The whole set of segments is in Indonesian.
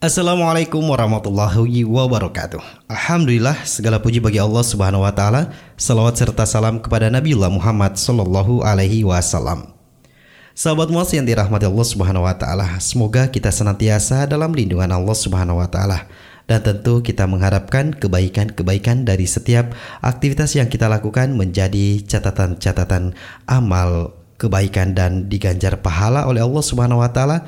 Assalamualaikum warahmatullahi wabarakatuh. Alhamdulillah segala puji bagi Allah Subhanahu wa taala. Salawat serta salam kepada Nabiullah Muhammad sallallahu alaihi wasallam. Sahabat muas yang dirahmati Allah Subhanahu wa taala, semoga kita senantiasa dalam lindungan Allah Subhanahu wa taala dan tentu kita mengharapkan kebaikan-kebaikan dari setiap aktivitas yang kita lakukan menjadi catatan-catatan amal kebaikan dan diganjar pahala oleh Allah Subhanahu wa taala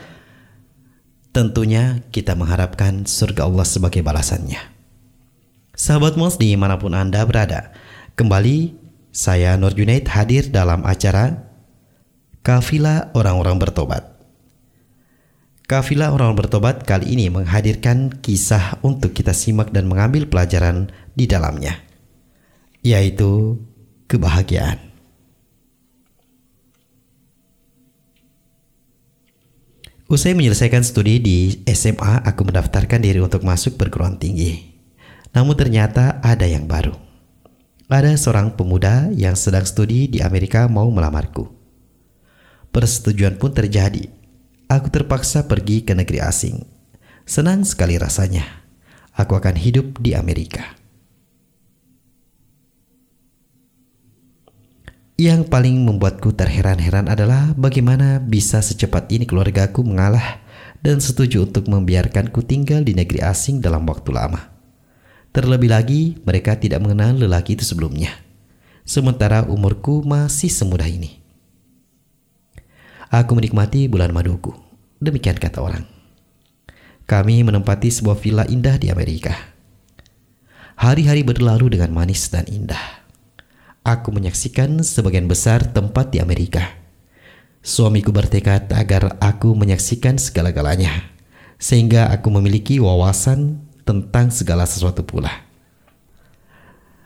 Tentunya kita mengharapkan surga Allah sebagai balasannya. Sahabat Mos di mana pun Anda berada, kembali saya Nur Junaid hadir dalam acara Kafilah Orang-Orang Bertobat. Kafilah Orang Bertobat kali ini menghadirkan kisah untuk kita simak dan mengambil pelajaran di dalamnya, yaitu kebahagiaan. Usai menyelesaikan studi di SMA, aku mendaftarkan diri untuk masuk perguruan tinggi. Namun ternyata ada yang baru. Ada seorang pemuda yang sedang studi di Amerika mau melamarku. Persetujuan pun terjadi. Aku terpaksa pergi ke negeri asing. Senang sekali rasanya. Aku akan hidup di Amerika. Yang paling membuatku terheran-heran adalah bagaimana bisa secepat ini keluargaku mengalah dan setuju untuk membiarkanku tinggal di negeri asing dalam waktu lama. Terlebih lagi, mereka tidak mengenal lelaki itu sebelumnya. Sementara umurku masih semudah ini. Aku menikmati bulan maduku. Demikian kata orang. Kami menempati sebuah villa indah di Amerika. Hari-hari berlalu dengan manis dan indah aku menyaksikan sebagian besar tempat di Amerika. Suamiku bertekad agar aku menyaksikan segala-galanya, sehingga aku memiliki wawasan tentang segala sesuatu pula.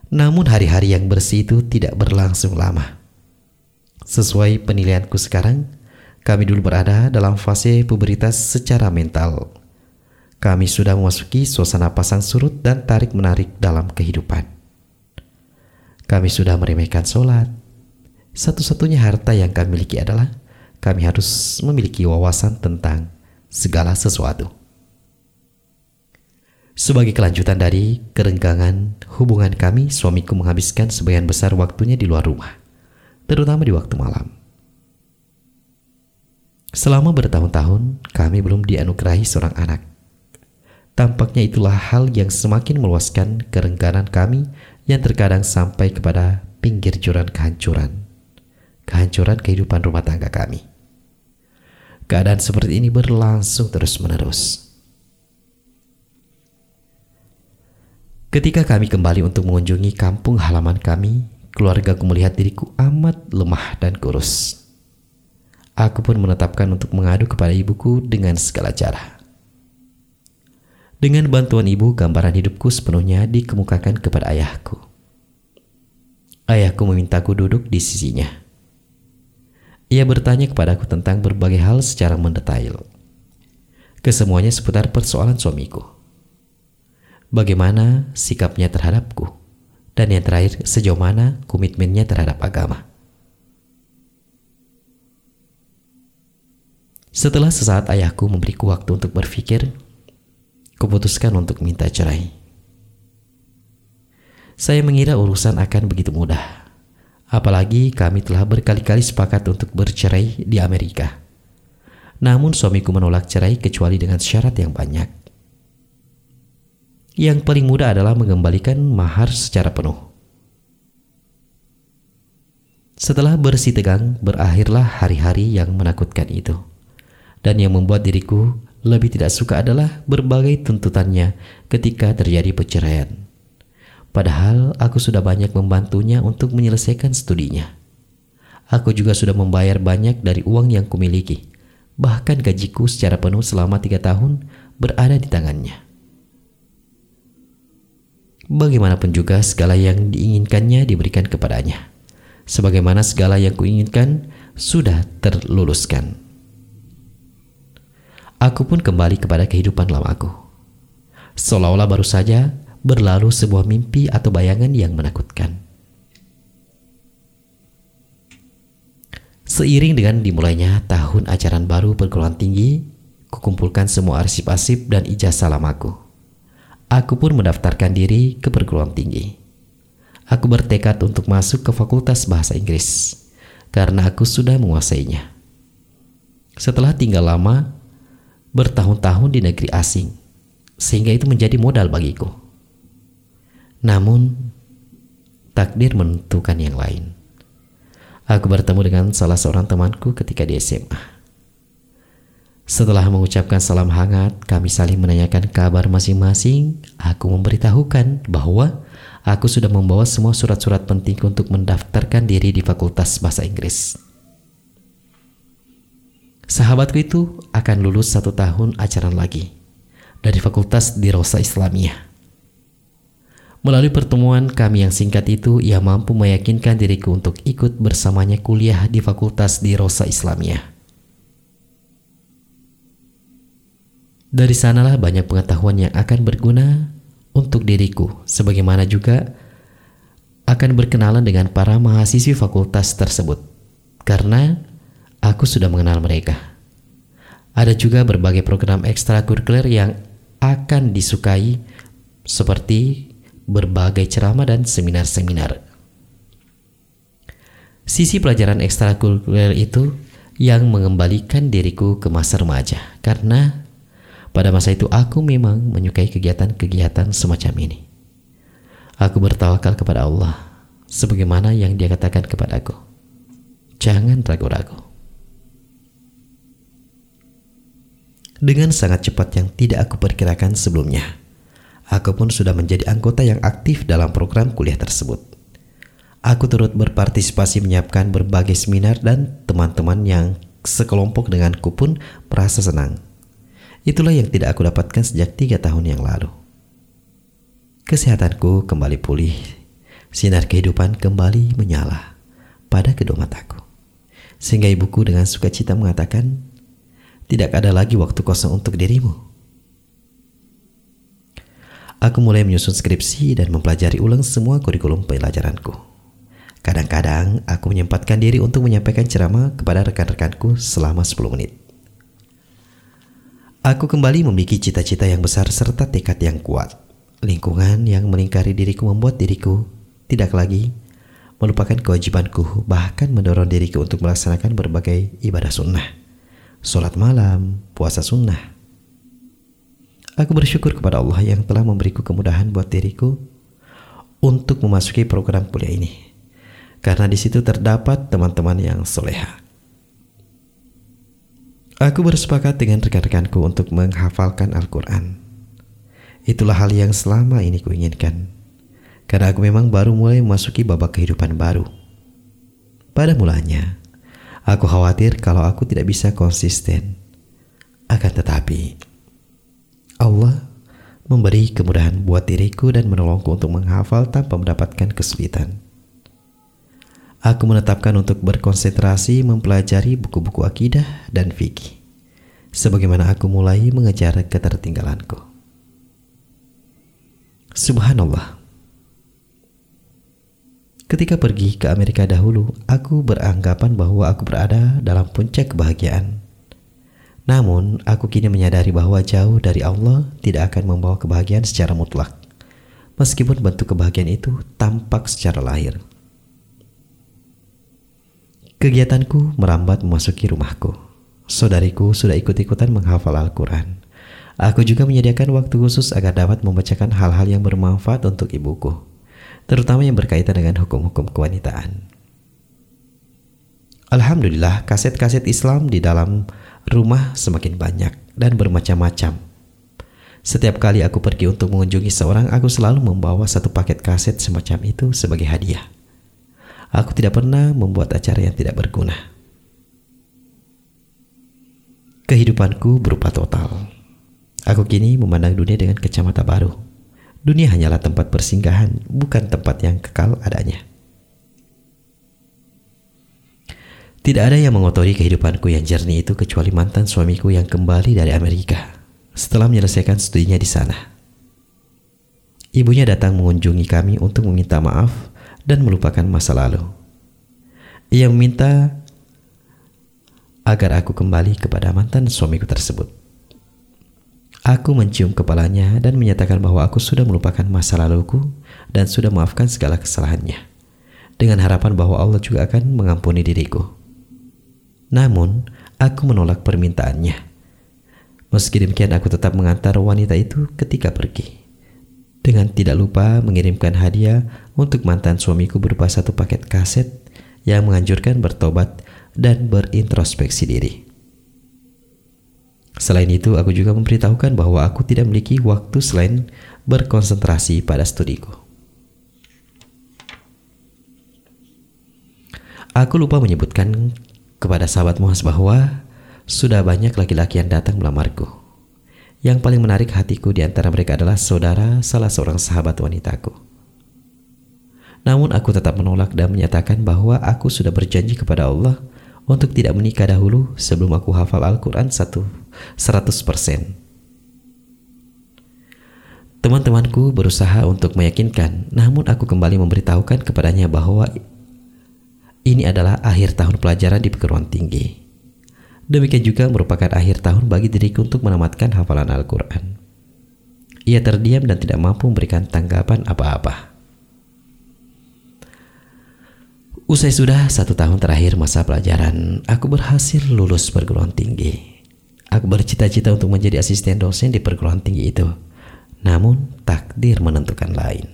Namun hari-hari yang bersih itu tidak berlangsung lama. Sesuai penilaianku sekarang, kami dulu berada dalam fase puberitas secara mental. Kami sudah memasuki suasana pasang surut dan tarik-menarik dalam kehidupan. Kami sudah meremehkan sholat. Satu-satunya harta yang kami miliki adalah kami harus memiliki wawasan tentang segala sesuatu. Sebagai kelanjutan dari kerenggangan hubungan kami, suamiku menghabiskan sebagian besar waktunya di luar rumah, terutama di waktu malam. Selama bertahun-tahun, kami belum dianugerahi seorang anak. Tampaknya itulah hal yang semakin meluaskan kerengganan kami yang terkadang sampai kepada pinggir jurang kehancuran, kehancuran kehidupan rumah tangga kami. Keadaan seperti ini berlangsung terus-menerus. Ketika kami kembali untuk mengunjungi kampung halaman kami, keluargaku melihat diriku amat lemah dan kurus. Aku pun menetapkan untuk mengadu kepada ibuku dengan segala cara. Dengan bantuan ibu, gambaran hidupku sepenuhnya dikemukakan kepada ayahku. Ayahku memintaku duduk di sisinya. Ia bertanya kepadaku tentang berbagai hal secara mendetail. Kesemuanya seputar persoalan suamiku. Bagaimana sikapnya terhadapku. Dan yang terakhir, sejauh mana komitmennya terhadap agama. Setelah sesaat ayahku memberiku waktu untuk berpikir, kuputuskan untuk minta cerai. Saya mengira urusan akan begitu mudah. Apalagi kami telah berkali-kali sepakat untuk bercerai di Amerika. Namun suamiku menolak cerai kecuali dengan syarat yang banyak. Yang paling mudah adalah mengembalikan mahar secara penuh. Setelah bersih tegang, berakhirlah hari-hari yang menakutkan itu. Dan yang membuat diriku lebih tidak suka adalah berbagai tuntutannya ketika terjadi perceraian. Padahal aku sudah banyak membantunya untuk menyelesaikan studinya. Aku juga sudah membayar banyak dari uang yang kumiliki. Bahkan gajiku secara penuh selama tiga tahun berada di tangannya. Bagaimanapun juga segala yang diinginkannya diberikan kepadanya. Sebagaimana segala yang kuinginkan sudah terluluskan aku pun kembali kepada kehidupan lamaku. Seolah-olah baru saja berlalu sebuah mimpi atau bayangan yang menakutkan. Seiring dengan dimulainya tahun ajaran baru perguruan tinggi, kukumpulkan semua arsip-arsip dan ijazah lamaku. Aku pun mendaftarkan diri ke perguruan tinggi. Aku bertekad untuk masuk ke Fakultas Bahasa Inggris karena aku sudah menguasainya. Setelah tinggal lama, bertahun-tahun di negeri asing, sehingga itu menjadi modal bagiku. Namun, takdir menentukan yang lain. Aku bertemu dengan salah seorang temanku ketika di SMA. Setelah mengucapkan salam hangat, kami saling menanyakan kabar masing-masing. Aku memberitahukan bahwa aku sudah membawa semua surat-surat penting untuk mendaftarkan diri di Fakultas Bahasa Inggris. Sahabatku itu akan lulus satu tahun ajaran lagi dari Fakultas di Rosa Islamiyah. Melalui pertemuan kami yang singkat itu, ia mampu meyakinkan diriku untuk ikut bersamanya kuliah di fakultas di Rosa Islamiyah. Dari sanalah banyak pengetahuan yang akan berguna untuk diriku, sebagaimana juga akan berkenalan dengan para mahasiswi fakultas tersebut, karena aku sudah mengenal mereka. Ada juga berbagai program ekstrakurikuler yang akan disukai, seperti berbagai ceramah dan seminar-seminar. Sisi pelajaran ekstrakurikuler itu yang mengembalikan diriku ke masa remaja karena pada masa itu aku memang menyukai kegiatan-kegiatan semacam ini. Aku bertawakal kepada Allah sebagaimana yang dia katakan kepadaku. Jangan ragu-ragu. Dengan sangat cepat yang tidak aku perkirakan sebelumnya, Aku pun sudah menjadi anggota yang aktif dalam program kuliah tersebut. Aku turut berpartisipasi menyiapkan berbagai seminar dan teman-teman yang sekelompok denganku pun merasa senang. Itulah yang tidak aku dapatkan sejak tiga tahun yang lalu. Kesehatanku kembali pulih, sinar kehidupan kembali menyala pada kedua mataku. Sehingga ibuku dengan sukacita mengatakan, tidak ada lagi waktu kosong untuk dirimu. Aku mulai menyusun skripsi dan mempelajari ulang semua kurikulum pelajaranku. Kadang-kadang aku menyempatkan diri untuk menyampaikan ceramah kepada rekan-rekanku selama 10 menit. Aku kembali memiliki cita-cita yang besar serta tekad yang kuat. Lingkungan yang melingkari diriku membuat diriku tidak lagi melupakan kewajibanku bahkan mendorong diriku untuk melaksanakan berbagai ibadah sunnah. Sholat malam, puasa sunnah, Aku bersyukur kepada Allah yang telah memberiku kemudahan buat diriku untuk memasuki program kuliah ini. Karena di situ terdapat teman-teman yang soleha. Aku bersepakat dengan rekan-rekanku untuk menghafalkan Al-Quran. Itulah hal yang selama ini kuinginkan. Karena aku memang baru mulai memasuki babak kehidupan baru. Pada mulanya, aku khawatir kalau aku tidak bisa konsisten. Akan tetapi, Allah memberi kemudahan buat diriku dan menolongku untuk menghafal tanpa mendapatkan kesulitan. Aku menetapkan untuk berkonsentrasi mempelajari buku-buku akidah dan fikih. Sebagaimana aku mulai mengejar ketertinggalanku. Subhanallah. Ketika pergi ke Amerika dahulu, aku beranggapan bahwa aku berada dalam puncak kebahagiaan namun, aku kini menyadari bahwa jauh dari Allah tidak akan membawa kebahagiaan secara mutlak. Meskipun bentuk kebahagiaan itu tampak secara lahir. Kegiatanku merambat memasuki rumahku. Saudariku sudah ikut-ikutan menghafal Al-Quran. Aku juga menyediakan waktu khusus agar dapat membacakan hal-hal yang bermanfaat untuk ibuku, terutama yang berkaitan dengan hukum-hukum kewanitaan. Alhamdulillah, kaset-kaset Islam di dalam rumah semakin banyak dan bermacam-macam. Setiap kali aku pergi untuk mengunjungi seorang, aku selalu membawa satu paket kaset semacam itu sebagai hadiah. Aku tidak pernah membuat acara yang tidak berguna. Kehidupanku berupa total. Aku kini memandang dunia dengan kacamata baru. Dunia hanyalah tempat persinggahan, bukan tempat yang kekal adanya. Tidak ada yang mengotori kehidupanku yang jernih itu kecuali mantan suamiku yang kembali dari Amerika setelah menyelesaikan studinya di sana. Ibunya datang mengunjungi kami untuk meminta maaf dan melupakan masa lalu. Ia meminta agar aku kembali kepada mantan suamiku tersebut. Aku mencium kepalanya dan menyatakan bahwa aku sudah melupakan masa laluku dan sudah maafkan segala kesalahannya. Dengan harapan bahwa Allah juga akan mengampuni diriku. Namun, aku menolak permintaannya. Meski demikian, aku tetap mengantar wanita itu ketika pergi. Dengan tidak lupa mengirimkan hadiah untuk mantan suamiku berupa satu paket kaset yang menganjurkan bertobat dan berintrospeksi diri. Selain itu, aku juga memberitahukan bahwa aku tidak memiliki waktu selain berkonsentrasi pada studiku. Aku lupa menyebutkan kepada sahabat Muhas bahwa sudah banyak laki-laki yang datang melamarku. Yang paling menarik hatiku di antara mereka adalah saudara salah seorang sahabat wanitaku. Namun aku tetap menolak dan menyatakan bahwa aku sudah berjanji kepada Allah untuk tidak menikah dahulu sebelum aku hafal Al-Quran 100%. Teman-temanku berusaha untuk meyakinkan, namun aku kembali memberitahukan kepadanya bahwa ini adalah akhir tahun pelajaran di perguruan tinggi. Demikian juga merupakan akhir tahun bagi diriku untuk menamatkan hafalan Al-Quran. Ia terdiam dan tidak mampu memberikan tanggapan apa-apa. Usai sudah satu tahun terakhir masa pelajaran, aku berhasil lulus perguruan tinggi. Aku bercita-cita untuk menjadi asisten dosen di perguruan tinggi itu. Namun, takdir menentukan lain.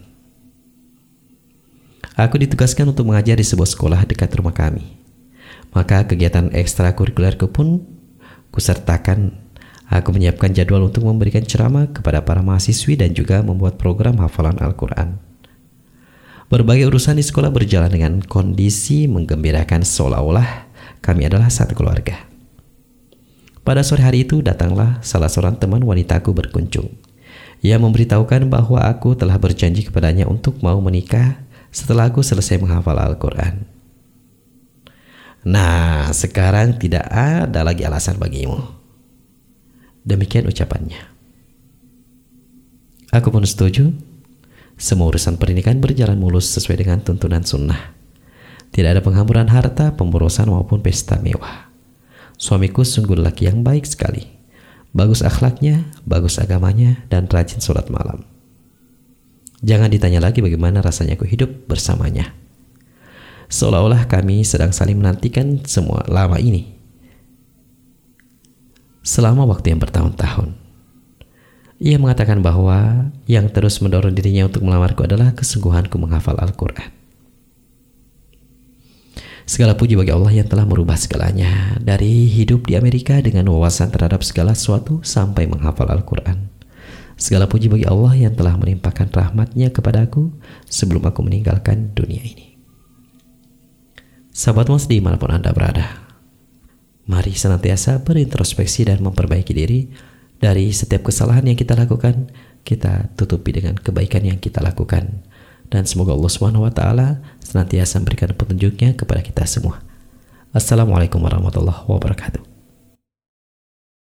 Aku ditugaskan untuk mengajar di sebuah sekolah dekat rumah kami. Maka kegiatan ekstrakurikulerku pun kusertakan. Aku menyiapkan jadwal untuk memberikan ceramah kepada para mahasiswi dan juga membuat program hafalan Al-Quran. Berbagai urusan di sekolah berjalan dengan kondisi menggembirakan seolah-olah kami adalah satu keluarga. Pada sore hari itu datanglah salah seorang teman wanitaku berkunjung. Ia memberitahukan bahwa aku telah berjanji kepadanya untuk mau menikah setelah aku selesai menghafal Al-Quran. Nah, sekarang tidak ada lagi alasan bagimu. Demikian ucapannya. Aku pun setuju semua urusan pernikahan berjalan mulus sesuai dengan tuntunan sunnah. Tidak ada penghamburan harta, pemborosan maupun pesta mewah. Suamiku sungguh laki yang baik sekali. Bagus akhlaknya, bagus agamanya, dan rajin sholat malam. Jangan ditanya lagi bagaimana rasanya aku hidup bersamanya. Seolah-olah kami sedang saling menantikan semua lama ini. Selama waktu yang bertahun-tahun. Ia mengatakan bahwa yang terus mendorong dirinya untuk melamarku adalah kesungguhanku menghafal Al-Quran. Segala puji bagi Allah yang telah merubah segalanya dari hidup di Amerika dengan wawasan terhadap segala sesuatu sampai menghafal Al-Quran. Segala puji bagi Allah yang telah menimpakan rahmatnya kepadaku sebelum aku meninggalkan dunia ini. Sahabat Mas di mana pun Anda berada, mari senantiasa berintrospeksi dan memperbaiki diri dari setiap kesalahan yang kita lakukan, kita tutupi dengan kebaikan yang kita lakukan. Dan semoga Allah Subhanahu senantiasa memberikan petunjuknya kepada kita semua. Assalamualaikum warahmatullahi wabarakatuh.